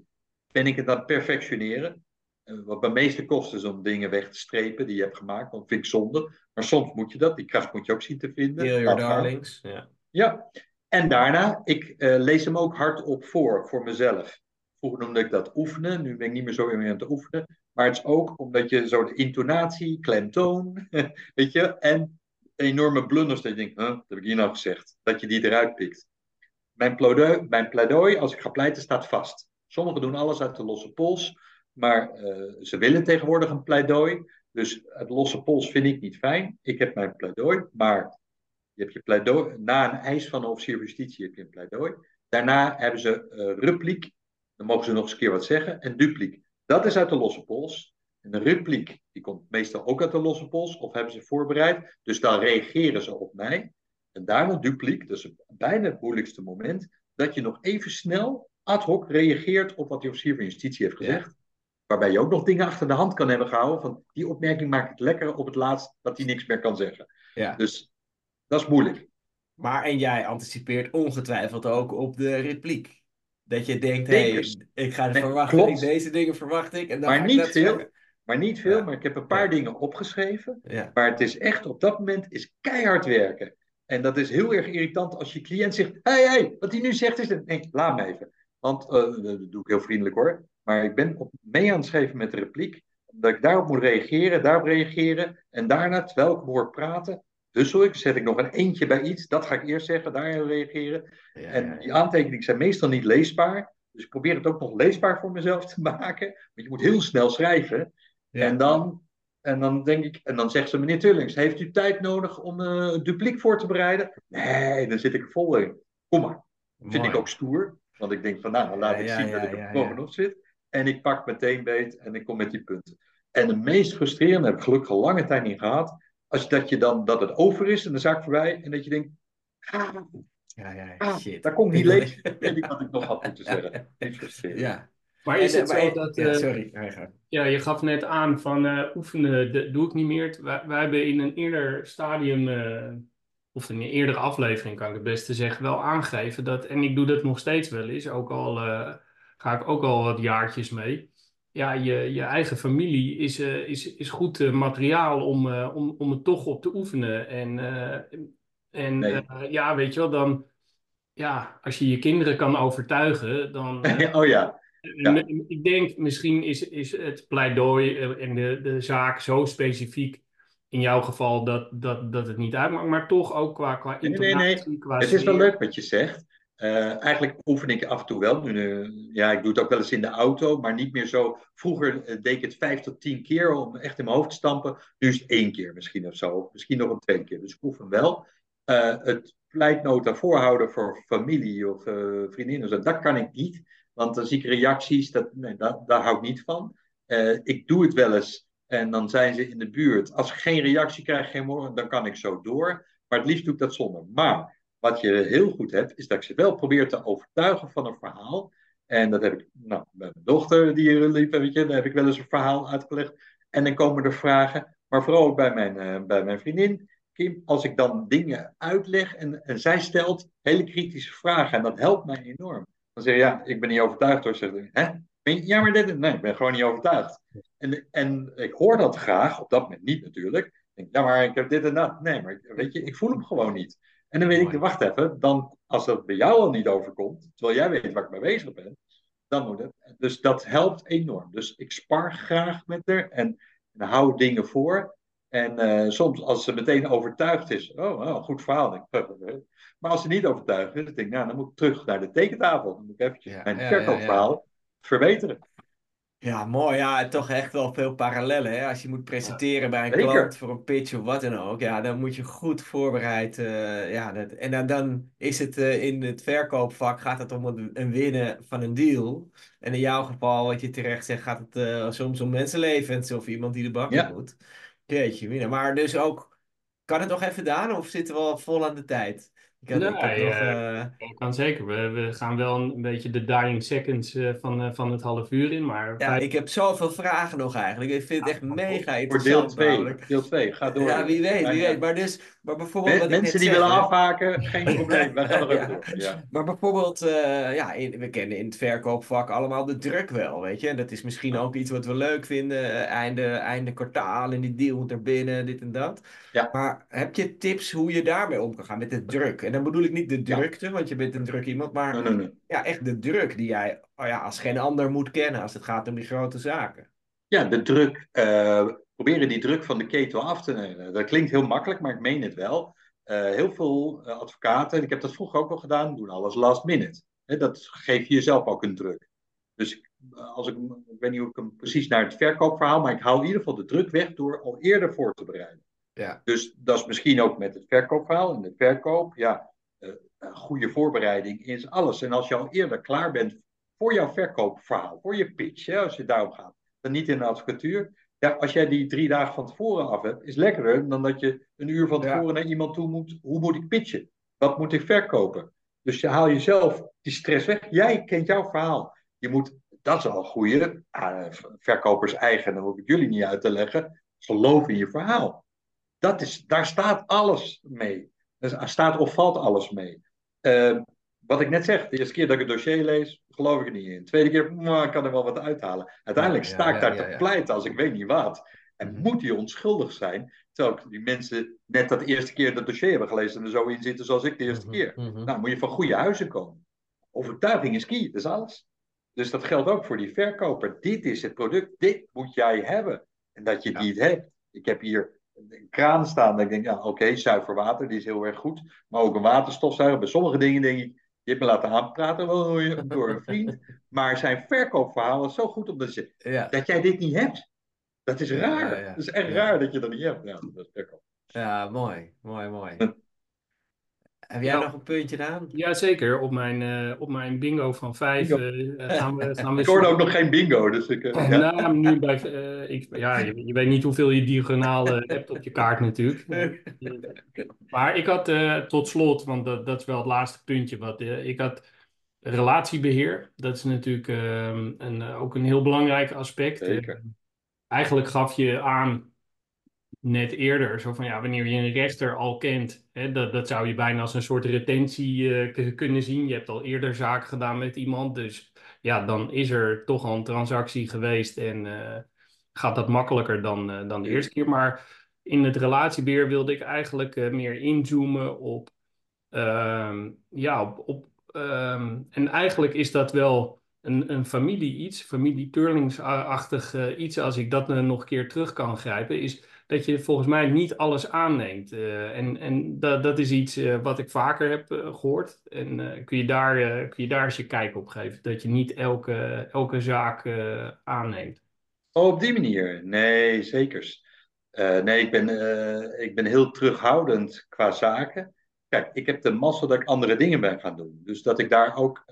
ben ik het aan het perfectioneren. Eh, wat mijn meeste kost is om dingen weg te strepen die je hebt gemaakt. Want vind ik zonde. Maar soms moet je dat. Die kracht moet je ook zien te vinden. Your Dat gaat. darlings. Ja. Ja. En daarna, ik lees hem ook hardop voor, voor mezelf. Vroeger noemde ik dat oefenen. Nu ben ik niet meer zo meer aan het oefenen. Maar het is ook omdat je zo de intonatie, klemtoon, *laughs* weet je. En enorme blunders dat je denkt, huh, wat heb ik hier nou gezegd? Dat je die eruit pikt. Mijn pleidooi, mijn pleidooi, als ik ga pleiten, staat vast. Sommigen doen alles uit de losse pols. Maar eh, ze willen tegenwoordig een pleidooi. Dus het losse pols vind ik niet fijn. Ik heb mijn pleidooi. Maar je hebt je pleidooi. Na een eis van de officier van justitie heb je een pleidooi. Daarna hebben ze eh repliek. Dan mogen ze nog eens een keer wat zeggen. En dupliek. Dat is uit de losse pols. En de repliek, die komt meestal ook uit de losse pols. Of hebben ze voorbereid. Dus dan reageren ze op mij. En daarna dupliek. Dat is bijna het moeilijkste moment. Dat je nog even snel ad hoc reageert op wat de officier van justitie heeft Ja. gezegd. Waarbij je ook nog dingen achter de hand kan hebben gehouden. Van die opmerking maakt het lekker op het laatst dat hij niks meer kan zeggen. Ja. Dus dat is moeilijk. Maar en jij anticipeert ongetwijfeld ook op de repliek. Dat je denkt, hé, hey, ik ga Nee, verwachten, ik, deze dingen verwacht ik. En dan Maar niet veel. zeggen. Maar niet veel, Ja. maar ik heb een paar Ja. dingen opgeschreven. Ja. Maar het is echt op dat moment is keihard werken. En dat is heel erg irritant als je cliënt zegt: hé, hey, hey, wat hij nu zegt is. Nee, laat me even. Want eh, dat doe ik heel vriendelijk hoor. Maar ik ben op, mee aan het schrijven met de repliek. Dat ik daarop moet reageren, daarop reageren. En daarna, terwijl ik hoor praten, dussel ik, zet ik nog een eentje bij iets. Dat ga ik eerst zeggen, daarin reageren. Ja, En ja, die aantekeningen zijn meestal niet leesbaar. Dus ik probeer het ook nog leesbaar voor mezelf te *laughs* maken. Want je moet heel snel schrijven. Ja. En, dan, en dan denk ik, en dan zegt ze, meneer Tullings, heeft u tijd nodig om eh het dupliek voor te bereiden? Nee, dan zit ik vol in. Kom maar. Vind Mooi. ik ook stoer. Want ik denk van, nou, laat ik zien dat ik er bovenop zit. En ik pak meteen beet en ik kom met die punten. En de meest frustrerende, heb ik gelukkig al lange tijd niet gehad, als dat je dan, dat het over is en de zaak voorbij, en dat je denkt, ah, Ja, ja, ah, shit. daar ik niet lezen. Weet ik wat ik nog had moeten zeggen. *laughs* Niet frustrerend. Ja. Maar is En, het eh, zo dat... Ja, eh, sorry. Ja, je gaf net aan van eh, oefenen de- doe ik niet meer. Wij, wij hebben in een eerder stadium, of in een eerdere aflevering kan ik het beste zeggen, wel aangegeven dat, en ik doe dat nog steeds wel eens, ook al ga ik ook al wat jaartjes mee. Ja, je, je eigen familie is, is, is goed materiaal om, om, om het toch op te oefenen. En, en Nee. ja, weet je wel, dan, ja, als je je kinderen kan overtuigen, dan, *laughs* oh ja, Ja. Ik denk, misschien is, is het pleidooi eh, en de, de zaak zo specifiek in jouw geval dat, dat, dat het niet uitmaakt, maar toch ook qua, qua Nee, nee, nee. intonatie, qua Het is wel leuk wat je zegt. Eh, eigenlijk oefen ik af en toe wel. Nu, eh, ja, ik doe het ook wel eens in de auto, maar niet meer zo. Vroeger deed ik het vijf tot tien keer om echt in mijn hoofd te stampen. Nu is het één keer misschien of zo. Misschien nog een tweede keer. Dus ik oefen wel. Het pleitnota voorhouden voor familie of vriendinnen, dat kan ik niet. Want dan zie ik reacties, dat, nee, daar, hou ik niet van. Eh, ik doe het wel eens en dan zijn ze in de buurt. Als ik geen reactie krijg, geen morgen, dan kan ik zo door. Maar het liefst doe ik dat zonder. Maar wat je heel goed hebt, is dat ik ze wel probeer te overtuigen van een verhaal. En dat heb ik, nou, bij mijn dochter die hier liep, weet je, daar heb ik wel eens een verhaal uitgelegd. En dan komen er vragen, maar vooral ook bij mijn, eh, bij mijn vriendin, Kim, als ik dan dingen uitleg en, en zij stelt hele kritische vragen, en dat helpt mij enorm. Dan zeg je, ja, ik ben niet overtuigd hoor. Zeg ik, hè? Ja, maar dit, nee, ik ben gewoon niet overtuigd. En, en ik hoor dat graag, op dat moment niet natuurlijk. Ik denk, ja, maar ik heb dit en dat. Nee, maar weet je, ik voel hem gewoon niet. En dan weet ik, wacht even, dan, als dat bij jou al niet overkomt, terwijl jij weet waar ik mee bezig ben, dan moet het. Dus dat helpt enorm. Dus ik spar graag met haar en, en hou dingen voor. En eh, soms, als ze meteen overtuigd is, oh, oh goed verhaal. Denk ik, maar als ze niet overtuigd is, dan denk ik, nou, dan moet ik terug naar de tekentafel. Dan moet ik eventjes Ja, mijn ja, ja, verkoopverhaal verbeteren. Ja, mooi. Ja, toch echt wel veel parallellen. Hè? Als je moet presenteren bij een zeker. klant voor een pitch of wat dan ook. Ja, dan moet je goed voorbereid. eh, ja, dat, en dan, dan is het eh, in het verkoopvak gaat het om het een winnen van een deal. En in jouw geval, wat je terecht zegt, gaat het soms om mensenlevens of iemand die de bak moet. Jeetje. Maar dus ook, kan het nog even Daan of zitten we al vol aan de tijd? Ik had, ik heb Nee, nog, eh, eh, Dat kan zeker. We, we gaan wel een, beetje de dying seconds eh, van, eh, van het half uur in, maar ja, ik heb zoveel vragen nog eigenlijk. Ik vind het echt mega Voor deel interessant 2. namelijk. Deel 2, ga door. Ja, wie weet, wie Ja, ja. weet. Maar dus, maar bijvoorbeeld Me- wat ik Mensen net die willen zeg, afhaken, *laughs* geen probleem. Wij gaan nog even Ja. door. Ja. Maar bijvoorbeeld, eh, ja, in- we kennen in het verkoopvak allemaal de druk wel, weet je. En dat is misschien ook iets wat we leuk vinden. einde, einde kwartaal en die deal moet er binnen, dit en dat. Ja. Maar heb je tips hoe je daarmee om kan gaan met de druk? En dan bedoel ik niet de Ja. drukte, want je bent een druk iemand, maar Nee, nee, nee. ja, echt de druk die jij oh ja, als geen ander moet kennen als het gaat om die grote zaken. Ja, de druk. eh, proberen die druk van de ketel af te nemen. Dat klinkt heel makkelijk, maar ik meen het wel. Eh, heel veel eh, advocaten, ik heb dat vroeger ook al gedaan, doen alles last minute. Dat geeft je jezelf ook een druk. Dus als ik, ik weet niet hoe ik hem precies naar het verkoopverhaal, maar ik haal in ieder geval de druk weg door al eerder voor te bereiden. Ja. Dus dat is misschien ook met het verkoopverhaal en de verkoop. Ja, eh, een goede voorbereiding is alles. En als je al eerder klaar bent voor jouw verkoopverhaal, voor je pitch, hè, als je daarom gaat, dan niet in de advocatuur. Ja, als jij die drie dagen van tevoren af hebt, is lekkerder dan dat je een uur van Ja. tevoren naar iemand toe moet. Hoe moet ik pitchen? Wat moet ik verkopen? Dus je haal jezelf die stress weg. Jij kent jouw verhaal. Je moet dat is al een goede. Uh, verkopers eigen, dan hoef ik jullie niet uit te leggen. Geloof in je verhaal. Dat is, daar staat alles mee. Er staat of valt alles mee. Uh, wat ik net zeg, de eerste keer dat ik het dossier lees, geloof ik er niet in. De tweede keer, nou, ik kan er wel wat uithalen. Uiteindelijk sta ik daar te pleiten als ik weet niet wat. En mhm. moet hij onschuldig zijn, terwijl die mensen net dat eerste keer dat dossier hebben gelezen en er zo in zitten zoals ik de eerste mhm, keer. Mhm. Nou, moet je van goede huizen komen. Overtuiging is key, dat is alles. Dus dat geldt ook voor die verkoper. Dit is het product, dit moet jij hebben. En dat je ja. niet hebt. Ik heb hier een kraan staan. Dat ik denk, ja, oké, zuiver water, die is heel erg goed. Maar ook een waterstofzuiger. Bij sommige dingen denk ik, je hebt me laten aanpraten door een vriend. *laughs* Maar zijn verkoopverhaal is zo goed omdat je, ja. dat jij dit niet hebt. Dat is raar. Ja, Het is echt raar dat je dat niet hebt. Ja, dat is verkoop. Ja, mooi. Mooi, mooi. *laughs* Heb jij nog een puntje aan? Jazeker, op mijn, uh, op mijn bingo van vijf uh, gaan we... *laughs* Gaan we ik hoorde ook nog geen bingo, dus ik... Uh, ja. Nou, nu bij, ik, ja, je, je, weet niet hoeveel je diagonaal hebt op je kaart natuurlijk. *laughs* maar ik had tot slot, want dat, dat is wel het laatste puntje, wat ik had relatiebeheer. Dat is natuurlijk ehm, een, ook een heel belangrijk aspect. Zeker. eigenlijk gaf je aan net eerder. Zo van ja, wanneer je een rechter al kent, hè, dat, dat zou je bijna als een soort retentie uh, kunnen zien. Je hebt al eerder zaken gedaan met iemand, dus ja, dan is er toch al een transactie geweest en uh, gaat dat makkelijker dan, uh, dan de eerste keer. Maar in het relatiebeheer wilde ik eigenlijk meer inzoomen op, ehm, ja, op, um, en eigenlijk is dat wel een, een familie iets, familie Turlings-achtig iets, als ik dat nog een keer terug kan grijpen, is dat je volgens mij niet alles aanneemt. Uh, en en dat, dat is iets uh, wat ik vaker heb uh, gehoord. En kun, je daar, kun je daar eens je kijk op geven? Dat je niet elke, elke zaak aanneemt. Oh, op die manier? Nee, zeker. nee, ik ben, ik ben heel terughoudend qua zaken. Kijk, ik heb de massa dat ik andere dingen ben gaan doen. Dus dat ik daar ook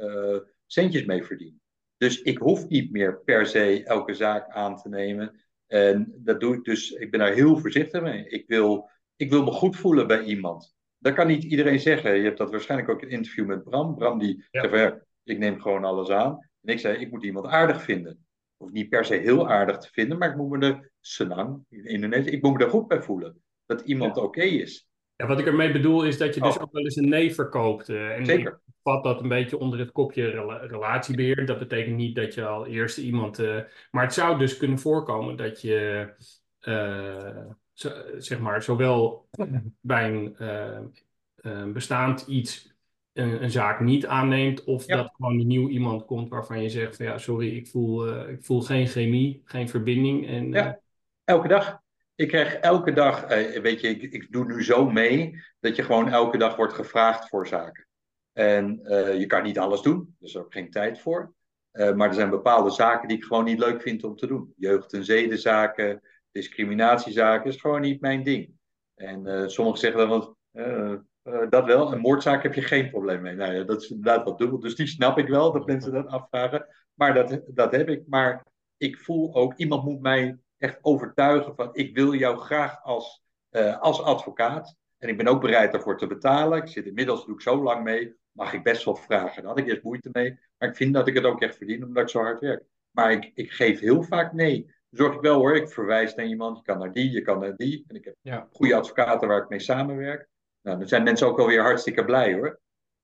centjes mee verdien. Dus ik hoef niet meer per se elke zaak aan te nemen. En dat doe ik dus, ik ben daar heel voorzichtig mee. Ik wil, ik wil me goed voelen bij iemand. Dat kan niet iedereen zeggen. Je hebt dat waarschijnlijk ook in een interview met Bram. Bram die ja. van ja, ik neem gewoon alles aan. En ik zei, ik moet iemand aardig vinden. Of niet per se heel aardig te vinden, maar ik moet me er, Senang, in Indonesië, ik moet me er goed bij voelen. Dat iemand oké is. Ja, wat ik ermee bedoel is dat je dus oh. ook wel eens een nee verkoopt. Uh, en Zeker vat dat een beetje onder het kopje relatiebeheer. Dat betekent niet dat je al eerst iemand. Uh, maar het zou dus kunnen voorkomen dat je. Uh, zeg maar, zowel bij een bestaand iets een, een, zaak niet aanneemt, of dat gewoon een nieuw iemand komt waarvan je zegt: van ja, sorry, ik voel, ik voel geen chemie, geen verbinding. En, ja, elke dag. Ik krijg elke dag, weet je, ik, ik doe nu zo mee dat je gewoon elke dag wordt gevraagd voor zaken. En uh, je kan niet alles doen, er is ook geen tijd voor. Uh, maar er zijn bepaalde zaken die ik gewoon niet leuk vind om te doen. Jeugd- en zedenzaken, discriminatiezaken is gewoon niet mijn ding. En sommigen zeggen dan, dat wel, een moordzaak heb je geen probleem mee. Nou ja, dat is inderdaad wat dubbel. Dus die snap ik wel, dat mensen dat afvragen. Maar dat, dat heb ik. Maar ik voel ook, iemand moet mij echt overtuigen van, ik wil jou graag als, als advocaat. En ik ben ook bereid daarvoor te betalen. Ik zit inmiddels, doe ik zo lang mee, mag ik best wel vragen. Daar had ik eerst moeite mee. Maar ik vind dat ik het ook echt verdien omdat ik zo hard werk. Maar ik, ik geef heel vaak nee. Zorg ik wel hoor, ik verwijs naar iemand. Je kan naar die, je kan naar die. En ik heb ja. goede advocaten waar ik mee samenwerk. Nou, dan zijn mensen ook alweer hartstikke blij hoor.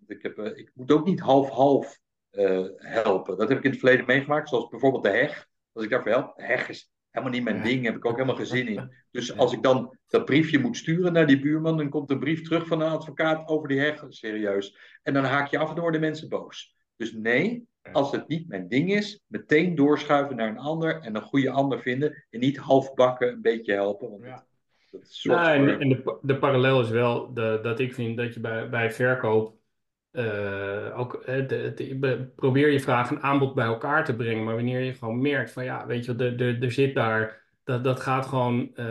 Ik, heb, uh, ik moet ook niet half-half uh, helpen. Dat heb ik in het verleden meegemaakt. Zoals bijvoorbeeld de heg. Als ik daarvoor help, de heg is helemaal niet mijn ding, heb ik ook helemaal geen zin in. Dus als ik dan dat briefje moet sturen naar die buurman, dan komt een brief terug van een advocaat over die heg, serieus. En dan haak je af en toe worden mensen boos. Dus nee, als het niet mijn ding is, meteen doorschuiven naar een ander en een goede ander vinden. En niet halfbakken een beetje helpen. Want ja. dat, ja, en, en de, de parallel is wel de, dat ik vind dat je bij, bij verkoop uh, ook probeer je vraag en aanbod bij elkaar te brengen. Maar wanneer je gewoon merkt van ja, weet je, er, er, zit daar. Dat, dat gaat gewoon. Uh,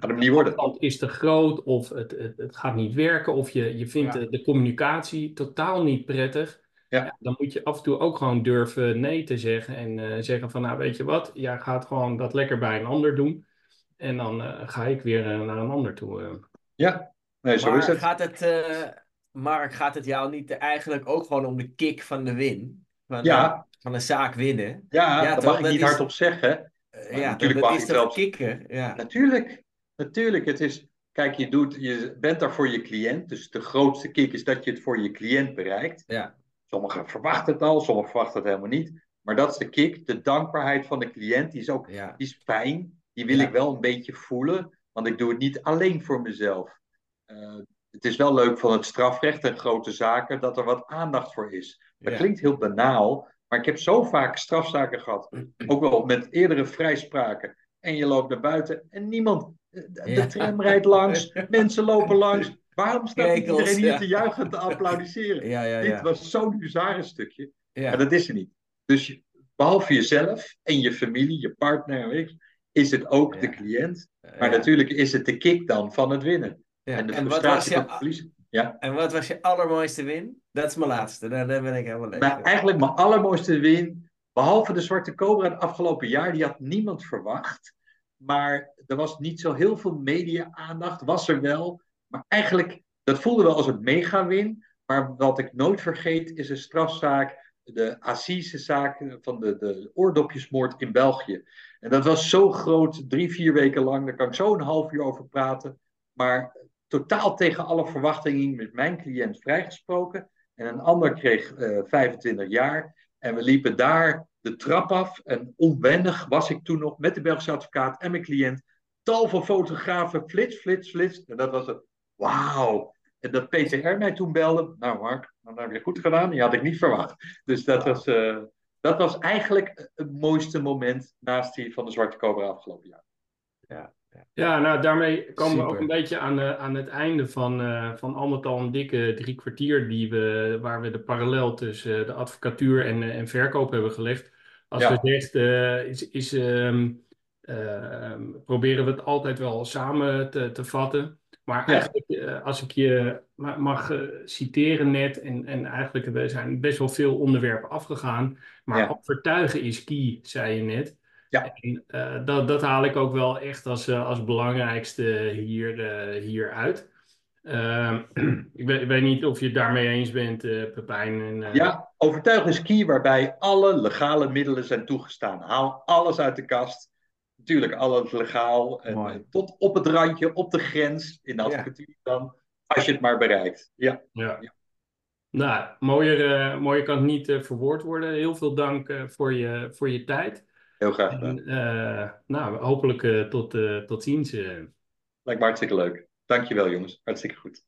gaat niet worden. is te groot of het, het, het gaat niet werken. Of je, je vindt de, de, communicatie totaal niet prettig. Ja. ja. dan moet je af en toe ook gewoon durven nee te zeggen. En uh, zeggen van nou weet je wat, jij gaat gewoon dat lekker bij een ander doen. En dan ga ik weer naar een ander toe. Ja, nee, zo maar is het. Gaat het Mark, gaat het jou niet eigenlijk ook gewoon om de kick van de win? Want, ja, van een zaak winnen. Ja, Ja, dat mag ik niet is- hardop zeggen. Eh, ja, natuurlijk dat, is toch kicken. Ja. Natuurlijk, natuurlijk. Het is, kijk, je, doet, je bent daar voor je cliënt. Dus de grootste kick is dat je het voor je cliënt bereikt. Ja. Sommigen verwachten het al, sommigen verwachten het helemaal niet. Maar dat is de kick. De dankbaarheid van de cliënt, die is ook Ja. die is fijn. Die wil ik wel een beetje voelen. Want ik doe het niet alleen voor mezelf. Eh, het is wel leuk van het strafrecht en grote zaken dat er wat aandacht voor is. Dat Ja. klinkt heel banaal, maar ik heb zo vaak strafzaken gehad. *clears throat* Ook wel met eerdere vrijspraken. En je loopt naar buiten en niemand. De, de tram rijdt langs, *laughs* mensen lopen langs. Waarom staat niet Krekels, iedereen hier te juichen en te applaudisseren? Dit was zo'n huzarenstukje. ja. Maar dat is er niet. Dus behalve jezelf en je familie, je partner, weet ik, is het ook de cliënt. Maar natuurlijk is het de kick dan van het winnen. Ja. En de En wat was je van het verliezen. Ja. En wat was je allermooiste win? Dat is mijn laatste. Daar, daar ben ik helemaal leeg. Maar eigenlijk mijn allermooiste win, behalve de Zwarte Cobra het afgelopen jaar, die had niemand verwacht. Maar er was niet zo heel veel media-aandacht, was er wel. Maar eigenlijk, dat voelde wel als een mega-win. Maar wat ik nooit vergeet, is een strafzaak, de Assise-zaak van de, de oordopjesmoord in België. En dat was zo groot, drie, vier weken lang, daar kan ik zo een half uur over praten. Maar totaal tegen alle verwachtingen met mijn cliënt vrijgesproken. En een ander kreeg eh 25 jaar. En we liepen daar de trap af. En onwennig was ik toen nog met de Belgische advocaat en mijn cliënt. Tal van fotografen, flits, flits, flits. En dat was het. Wauw. En dat PTR mij toen belde. Nou, Mark, dat heb je goed gedaan. Die had ik niet verwacht. Dus dat was, eh, dat was eigenlijk het mooiste moment naast die van de Zwarte Cobra afgelopen jaar. Ja, nou daarmee komen we ook een beetje aan, aan het einde van, eh, van al met al een dikke drie kwartier die we, waar we de parallel tussen eh, de advocatuur en, eh, en verkoop hebben gelegd. Als Ja. we zegt, is, is, ehm, ehm, proberen we het altijd wel samen te, te vatten. Maar Ja. eigenlijk, als ik je ma- mag citeren net, en, en eigenlijk er zijn best wel veel onderwerpen afgegaan, maar Ja. overtuigen is key, zei je net. Ja. En eh, dat, dat haal ik ook wel echt als, eh, als belangrijkste hier, eh, hier uit. Ehm, *clears throat* ik, weet, ik weet niet of je het daarmee eens bent, Pepijn. En, Ja, overtuigen is key, waarbij alle legale middelen zijn toegestaan. Haal alles uit de kast. Natuurlijk, alles legaal. En tot op het randje, op de grens, in de Ja. advocatuur dan. Als je het maar bereikt. Ja, Ja. Ja. Nou, mooier, mooier kan het niet verwoord worden. Heel veel dank voor, je, voor je tijd. Heel graag gedaan. En, eh, nou, hopelijk eh, tot, eh, tot ziens. Lijkt me hartstikke leuk. Dankjewel jongens. Hartstikke goed.